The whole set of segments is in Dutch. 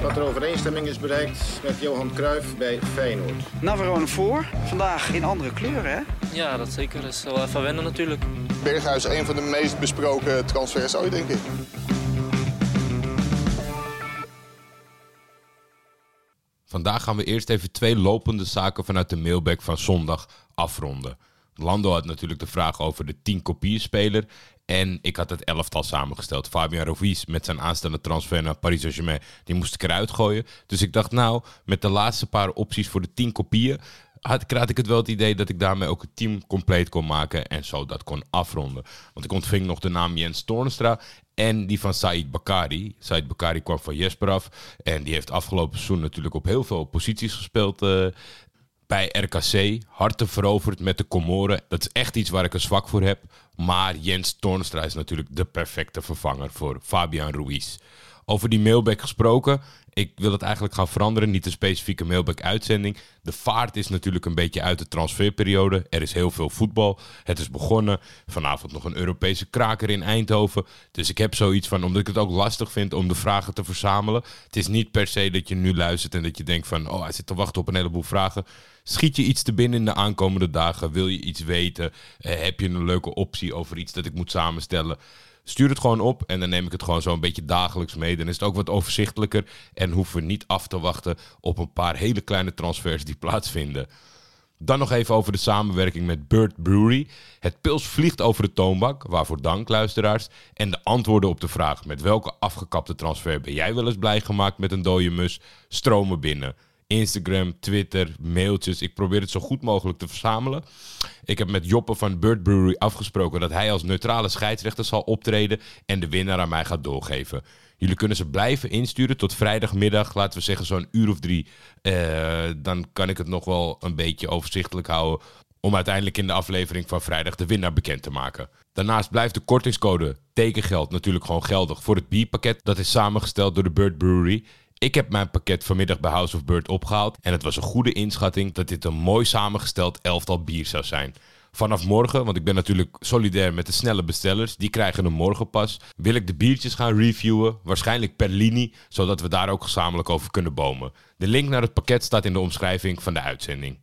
dat er overeenstemming is bereikt met Johan Cruijff bij Feyenoord. Navarone voor. Vandaag in andere kleuren, hè? Ja, dat zeker. Dat is wel even wennen natuurlijk. Berghuis, een van de meest besproken transfers ooit, denk ik. Vandaag gaan we eerst even twee lopende zaken vanuit de mailback van zondag afronden. Lando had natuurlijk de vraag over de 10 kopieën speler. En ik had het elftal samengesteld. Fabian Ruiz met zijn aanstaande transfer naar Paris Saint-Germain. Die moest ik eruit gooien. Dus ik dacht nou, met de laatste paar opties voor de 10 kopieën... Had, had ik het wel het idee dat ik daarmee ook het team compleet kon maken. En zo dat kon afronden. Want ik ontving nog de naam Jens Toornstra. En die van Said Bakari. Said Bakari kwam van Jesper af. En die heeft afgelopen seizoen natuurlijk op heel veel posities gespeeld. eh, bij RKC. Harten veroverd met de Comoren. Dat is echt iets waar ik een zwak voor heb. Maar Jens Toornstra is natuurlijk de perfecte vervanger voor Fabian Ruiz. Over die mailback gesproken. Ik wil het eigenlijk gaan veranderen. Niet een specifieke mailback-uitzending. De vaart is natuurlijk een beetje uit de transferperiode. Er is heel veel voetbal. Het is begonnen. Vanavond nog een Europese kraker in Eindhoven. Dus ik heb zoiets van, omdat ik het ook lastig vind om de vragen te verzamelen. Het is niet per se dat je nu luistert en dat je denkt van... oh, hij zit te wachten op een heleboel vragen. Schiet je iets te binnen in de aankomende dagen? Wil je iets weten? Eh, heb je een leuke optie over iets dat ik moet samenstellen? Stuur het gewoon op en dan neem ik het gewoon zo een beetje dagelijks mee. Dan is het ook wat overzichtelijker en hoeven we niet af te wachten op een paar hele kleine transfers die plaatsvinden. Dan nog even over de samenwerking met Bird Brewery. Het pils vliegt over de toonbank, waarvoor dank luisteraars. En de antwoorden op de vraag met welke afgekapte transfer ben jij wel eens blij gemaakt met een dode mus, stromen binnen. Instagram, Twitter, mailtjes. Ik probeer het zo goed mogelijk te verzamelen. Ik heb met Joppe van Bird Brewery afgesproken dat hij als neutrale scheidsrechter zal optreden en de winnaar aan mij gaat doorgeven. Jullie kunnen ze blijven insturen tot vrijdagmiddag, laten we zeggen zo'n uur of drie. Eh, dan kan ik het nog wel een beetje overzichtelijk houden om uiteindelijk in de aflevering van vrijdag de winnaar bekend te maken. Daarnaast blijft de kortingscode tekengeld natuurlijk gewoon geldig voor het bierpakket. Dat is samengesteld door de Bird Brewery. Ik heb mijn pakket vanmiddag bij House of Bird opgehaald en het was een goede inschatting dat dit een mooi samengesteld elftal bier zou zijn. Vanaf morgen, want ik ben natuurlijk solidair met de snelle bestellers, die krijgen een morgenpas, wil ik de biertjes gaan reviewen, waarschijnlijk per linie, zodat we daar ook gezamenlijk over kunnen bomen. De link naar het pakket staat in de omschrijving van de uitzending.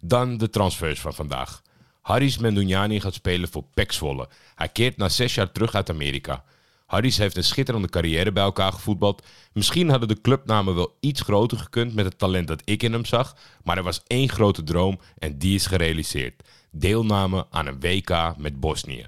Dan de transfers van vandaag. Haris Mendunjani gaat spelen voor Zwolle. Hij keert na zes jaar terug uit Amerika. Haris heeft een schitterende carrière bij elkaar gevoetbald. Misschien hadden de clubnamen wel iets groter gekund met het talent dat ik in hem zag. Maar er was één grote droom en die is gerealiseerd. Deelname aan een WK met Bosnië.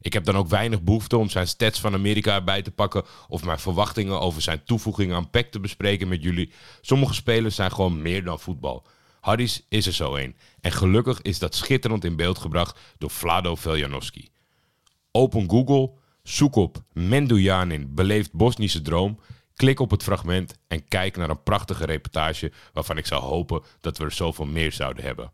Ik heb dan ook weinig behoefte om zijn stats van Amerika erbij te pakken of mijn verwachtingen over zijn toevoeging aan PEC te bespreken met jullie. Sommige spelers zijn gewoon meer dan voetbal. Haris is er zo een. En gelukkig is dat schitterend in beeld gebracht door Vlado Veljanovski. Open Google, zoek op Mendujanin beleeft Bosnische droom, klik op het fragment en kijk naar een prachtige reportage waarvan ik zou hopen dat we er zoveel meer zouden hebben.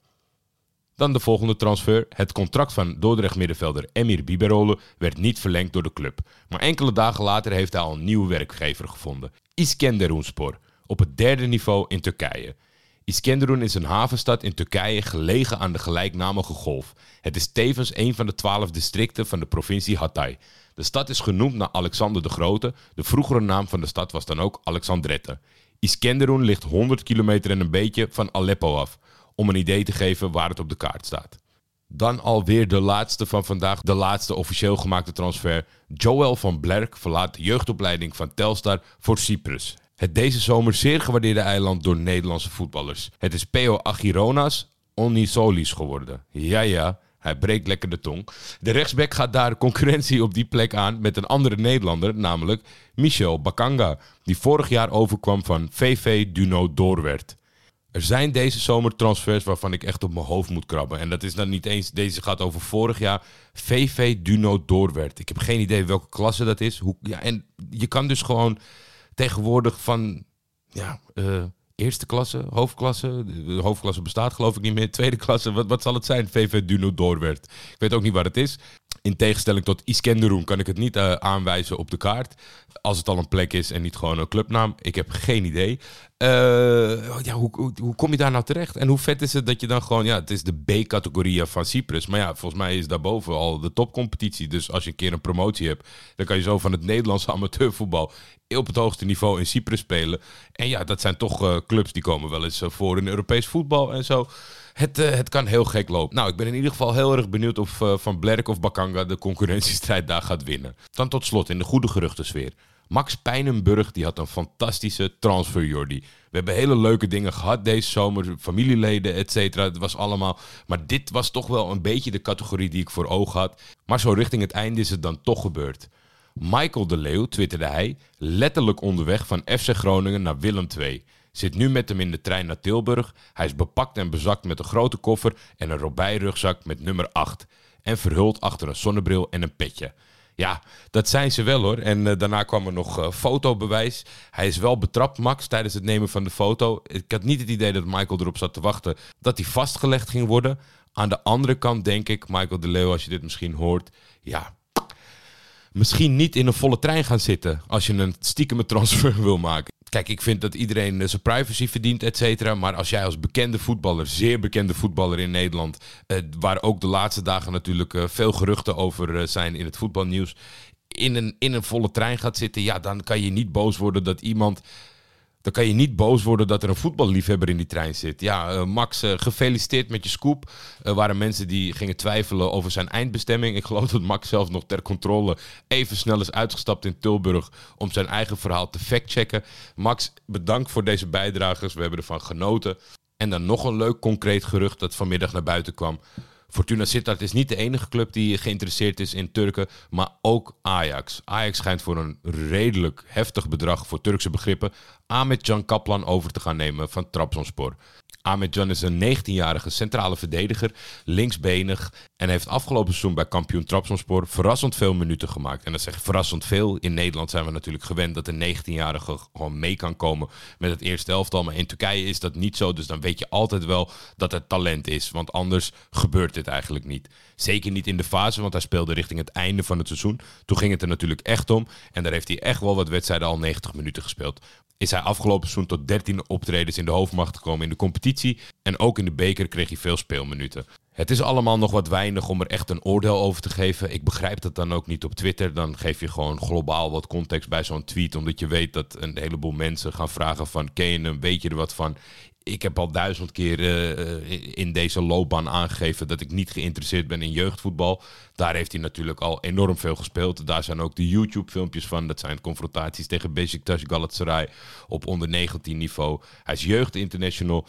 Dan de volgende transfer. Het contract van Dordrecht middenvelder Emir Biberole werd niet verlengd door de club. Maar enkele dagen later heeft hij al een nieuwe werkgever gevonden. Iskenderunspor, op het derde niveau in Turkije. Iskenderun is een havenstad in Turkije gelegen aan de gelijknamige golf. Het is tevens een van de twaalf districten van de provincie Hatay. De stad is genoemd naar Alexander de Grote. De vroegere naam van de stad was dan ook Alexandrette. Iskenderun ligt 100 kilometer en een beetje van Aleppo af, om een idee te geven waar het op de kaart staat. Dan alweer de laatste van vandaag, de laatste officieel gemaakte transfer. Joel van Blerk verlaat de jeugdopleiding van Telstar voor Cyprus. Het deze zomer zeer gewaardeerde eiland door Nederlandse voetballers. Het is Peo Agironas Onisolis geworden. Ja, ja, hij breekt lekker de tong. De rechtsback gaat daar concurrentie op die plek aan met een andere Nederlander, namelijk Michel Bakanga, die vorig jaar overkwam van VV Duno Doorwerd. Er zijn deze zomer transfers waarvan ik echt op mijn hoofd moet krabben. En dat is dan niet eens, deze gaat over vorig jaar. VV Duno Doorwerd. Ik heb geen idee welke klasse dat is. Hoe, ja, en je kan dus gewoon tegenwoordig van ja, eh, eerste klasse, hoofdklasse. De hoofdklasse bestaat geloof ik niet meer. Tweede klasse, wat, wat zal het zijn? VV Duno Doorwerd. Ik weet ook niet waar het is. In tegenstelling tot Iskenderun kan ik het niet uh, aanwijzen op de kaart. Als het al een plek is en niet gewoon een clubnaam. Ik heb geen idee. Uh, ja, hoe, hoe, kom je daar nou terecht? En hoe vet is het dat je dan gewoon... Ja, het is de B-categorie van Cyprus. Maar ja, volgens mij is daarboven al de topcompetitie. Dus als je een keer een promotie hebt... dan kan je zo van het Nederlandse amateurvoetbal... op het hoogste niveau in Cyprus spelen. En ja, dat zijn toch uh, clubs die komen wel eens voor in Europees voetbal en zo het, het kan heel gek lopen. Nou, ik ben in ieder geval heel erg benieuwd of Van Blerk of Bakanga de concurrentiestrijd daar gaat winnen. Dan tot slot in de goede geruchtensfeer. Max Pijnenburg die had een fantastische transfer, Jordi. We hebben hele leuke dingen gehad deze zomer. Familieleden, et cetera. Het was allemaal... Maar dit was toch wel een beetje de categorie die ik voor ogen had. Maar zo richting het einde is het dan toch gebeurd. Michael de Leeuw, twitterde hij, letterlijk onderweg van FC Groningen naar Willem II. Zit nu met hem in de trein naar Tilburg. Hij is bepakt en bezakt met een grote koffer en een robijrugzak met nummer 8. En verhuld achter een zonnebril en een petje. Ja, dat zijn ze wel hoor. En uh, daarna kwam er nog uh, fotobewijs. Hij is wel betrapt, Max, tijdens het nemen van de foto. Ik had niet het idee dat Michael erop zat te wachten dat hij vastgelegd ging worden. Aan de andere kant denk ik, Michael de Leeuw, als je dit misschien hoort, ja, misschien niet in een volle trein gaan zitten als je een stiekeme transfer wil maken. Kijk, ik vind dat iedereen uh, zijn privacy verdient, et cetera. Maar als jij als bekende voetballer, zeer bekende voetballer in Nederland... Uh, waar ook de laatste dagen natuurlijk uh, veel geruchten over zijn in het voetbalnieuws... In een, in een volle trein gaat zitten, ja, dan kan je niet boos worden dat iemand dan kan je niet boos worden dat er een voetballiefhebber in die trein zit. Ja, uh, Max, uh, gefeliciteerd met je scoop. Er waren mensen die gingen twijfelen over zijn eindbestemming. Ik geloof dat Max zelf nog ter controle even snel is uitgestapt in Tilburg om zijn eigen verhaal te factchecken. Max, bedankt voor deze bijdragers. We hebben ervan genoten. En dan nog een leuk concreet gerucht dat vanmiddag naar buiten kwam. Fortuna Sittard is niet de enige club die geïnteresseerd is in Turken, maar ook Ajax. Ajax schijnt voor een redelijk heftig bedrag voor Turkse begrippen Ahmet Can Kaplan over te gaan nemen van Trabzonspor. Ahmed Jan is een 19-jarige centrale verdediger, linksbenig en heeft afgelopen seizoen bij kampioen Trabzonspor verrassend veel minuten gemaakt. En dat zeg verrassend veel. In Nederland zijn we natuurlijk gewend dat een 19-jarige gewoon mee kan komen met het eerste elftal. Maar in Turkije is dat niet zo, dus dan weet je altijd wel dat het talent is. Want anders gebeurt dit eigenlijk niet. Zeker niet in de fase, want hij speelde richting het einde van het seizoen. Toen ging het er natuurlijk echt om. En daar heeft hij echt wel wat wedstrijden al 90 minuten gespeeld is hij afgelopen seizoen tot 13 optredens in de hoofdmacht gekomen in de competitie. En ook in de beker kreeg hij veel speelminuten. Het is allemaal nog wat weinig om er echt een oordeel over te geven. Ik begrijp dat dan ook niet op Twitter. Dan geef je gewoon globaal wat context bij zo'n tweet. Omdat je weet dat een heleboel mensen gaan vragen van... ken je hem, weet je er wat van? Ik heb al duizend keer uh, in deze loopbaan aangegeven dat ik niet geïnteresseerd ben in jeugdvoetbal. Daar heeft hij natuurlijk al enorm veel gespeeld. Daar zijn ook de YouTube-filmpjes van. Dat zijn confrontaties tegen Besiktas Galatasaray op onder 19 niveau. Hij is jeugdinternational.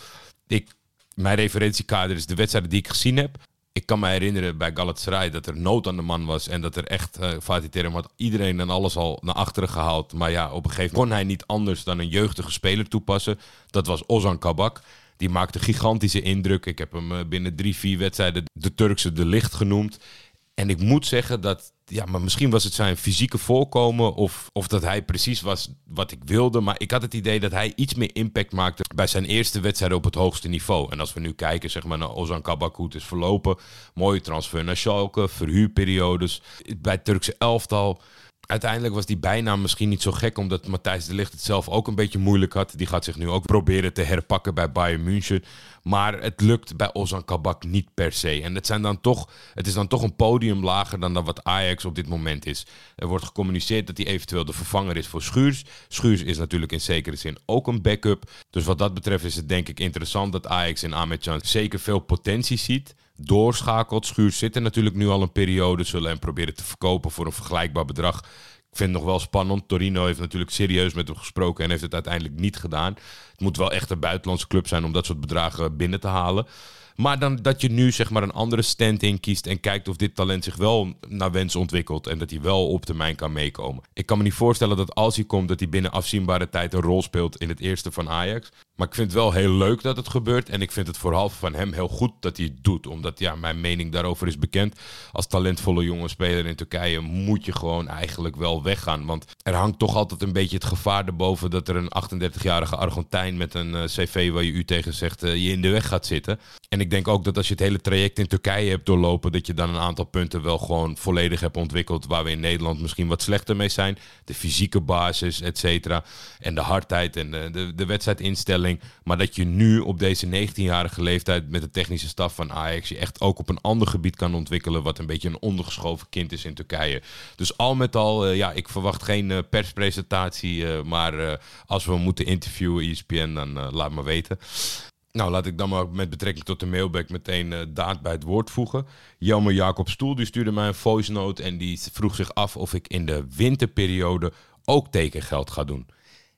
Ik, mijn referentiekader is de wedstrijden die ik gezien heb ik kan me herinneren bij Galatasaray dat er nood aan de man was. En dat er echt, uh, Fatih Terim had iedereen en alles al naar achteren gehaald. Maar ja, op een gegeven moment kon hij niet anders dan een jeugdige speler toepassen. Dat was Ozan Kabak. Die maakte gigantische indruk. Ik heb hem eh, binnen drie, vier wedstrijden de Turkse de licht genoemd. En ik moet zeggen dat, ja, maar misschien was het zijn fysieke voorkomen of, of dat hij precies was wat ik wilde. Maar ik had het idee dat hij iets meer impact maakte bij zijn eerste wedstrijd op het hoogste niveau. En als we nu kijken zeg maar, naar Ozan Kabak, hoe het is verlopen. Mooie transfer naar Schalke, verhuurperiodes. Bij het Turkse elftal Uiteindelijk was die bijnaam misschien niet zo gek, omdat Matthijs de Ligt het zelf ook een beetje moeilijk had. Die gaat zich nu ook proberen te herpakken bij Bayern München. Maar het lukt bij Ozan Kabak niet per se. En het, zijn dan toch, het is dan toch een podium lager dan, dan wat Ajax op dit moment is. Er wordt gecommuniceerd dat hij eventueel de vervanger is voor Schuurs. Schuurs is natuurlijk in zekere zin ook een backup. Dus wat dat betreft is het denk ik interessant dat Ajax in Ahmedjan zeker veel potentie ziet doorschakelt. Schuurs zit er natuurlijk nu al een periode. Zullen hem proberen te verkopen voor een vergelijkbaar bedrag. Ik vind het nog wel spannend. Torino heeft natuurlijk serieus met hem gesproken en heeft het uiteindelijk niet gedaan. Het moet wel echt een buitenlandse club zijn om dat soort bedragen binnen te halen. Maar dan dat je nu zeg maar een andere stand in kiest en kijkt of dit talent zich wel naar wens ontwikkelt en dat hij wel op termijn kan meekomen. Ik kan me niet voorstellen dat als hij komt, dat hij binnen afzienbare tijd een rol speelt in het eerste van Ajax. Maar ik vind het wel heel leuk dat het gebeurt. En ik vind het vooral van hem heel goed dat hij het doet. Omdat ja, mijn mening daarover is bekend. Als talentvolle jonge speler in Turkije moet je gewoon eigenlijk wel weggaan. Want er hangt toch altijd een beetje het gevaar erboven dat er een 38-jarige Argentijn met een eh, cv waar je u tegen zegt uh, je in de weg gaat zitten. En ik denk ook dat als je het hele traject in Turkije hebt doorlopen, dat je dan een aantal punten wel gewoon volledig hebt ontwikkeld. Waar we in Nederland misschien wat slechter mee zijn. De fysieke basis, et cetera. En de hardheid en de, de, de wedstrijdinstelling. Maar dat je nu op deze 19-jarige leeftijd met de technische staf van Ajax je echt ook op een ander gebied kan ontwikkelen. Wat een beetje een ondergeschoven kind is in Turkije. Dus al met al, uh, ja, ik verwacht geen uh, perspresentatie. Uh, maar als we moeten interviewen, ESPN, dan laat me weten. Nou, laat ik dan maar met betrekking tot de mailback meteen daad bij het woord voegen. Jelmer Jacob Stoel die stuurde mij een voice note en die vroeg zich af of ik in de winterperiode ook tekengeld ga doen.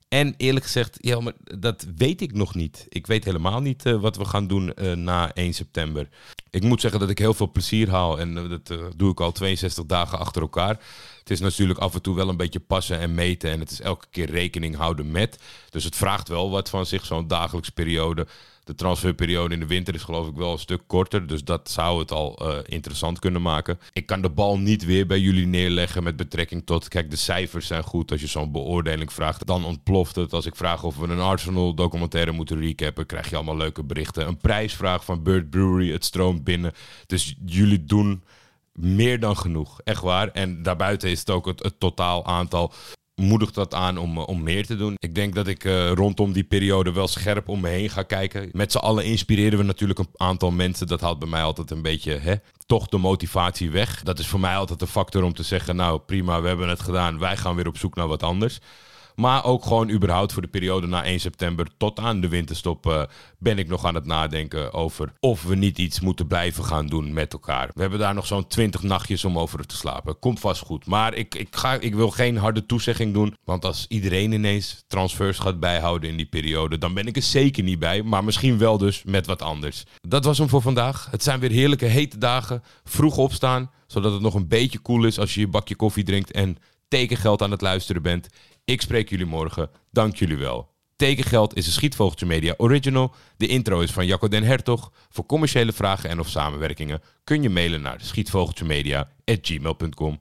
En eerlijk gezegd, ja, maar dat weet ik nog niet. Ik weet helemaal niet uh, wat we gaan doen uh, na 1 september. Ik moet zeggen dat ik heel veel plezier haal en uh, dat doe ik al 62 dagen achter elkaar. Het is natuurlijk af en toe wel een beetje passen en meten en het is elke keer rekening houden met. Dus het vraagt wel wat van zich, zo'n dagelijkse periode. De transferperiode in de winter is geloof ik wel een stuk korter. Dus dat zou het al uh, interessant kunnen maken. Ik kan de bal niet weer bij jullie neerleggen met betrekking tot... Kijk, de cijfers zijn goed. Als je zo'n beoordeling vraagt, dan ontploft het. Als ik vraag of we een Arsenal documentaire moeten recappen... krijg je allemaal leuke berichten. Een prijsvraag van Bird Brewery, het stroomt binnen. Dus jullie doen meer dan genoeg. Echt waar. En daarbuiten is het ook het totaal aantal moedigt dat aan om, om meer te doen. Ik denk dat ik uh, rondom die periode wel scherp om me heen ga kijken. Met z'n allen inspireren we natuurlijk een aantal mensen. Dat haalt bij mij altijd een beetje hè, toch de motivatie weg. Dat is voor mij altijd een factor om te zeggen: Nou prima, we hebben het gedaan. Wij gaan weer op zoek naar wat anders. Maar ook gewoon überhaupt voor de periode na 1 september tot aan de winterstop uh, ben ik nog aan het nadenken over of we niet iets moeten blijven gaan doen met elkaar. We hebben daar nog zo'n 20 nachtjes om over te slapen. Komt vast goed. Maar ik, ik, ga, ik wil geen harde toezegging doen. Want als iedereen ineens transfers gaat bijhouden in die periode, dan ben ik er zeker niet bij. Maar misschien wel dus met wat anders. Dat was hem voor vandaag. Het zijn weer heerlijke hete dagen. Vroeg opstaan, zodat het nog een beetje koel is als je je bakje koffie drinkt en tekengeld aan het luisteren bent. Ik spreek jullie morgen. Dank jullie wel. Tekengeld is een Schietvogeltje Media original. De intro is van Jacco den Hertog. Voor commerciële vragen en of samenwerkingen kun je mailen naar schietvogeltjemedia.gmail.com.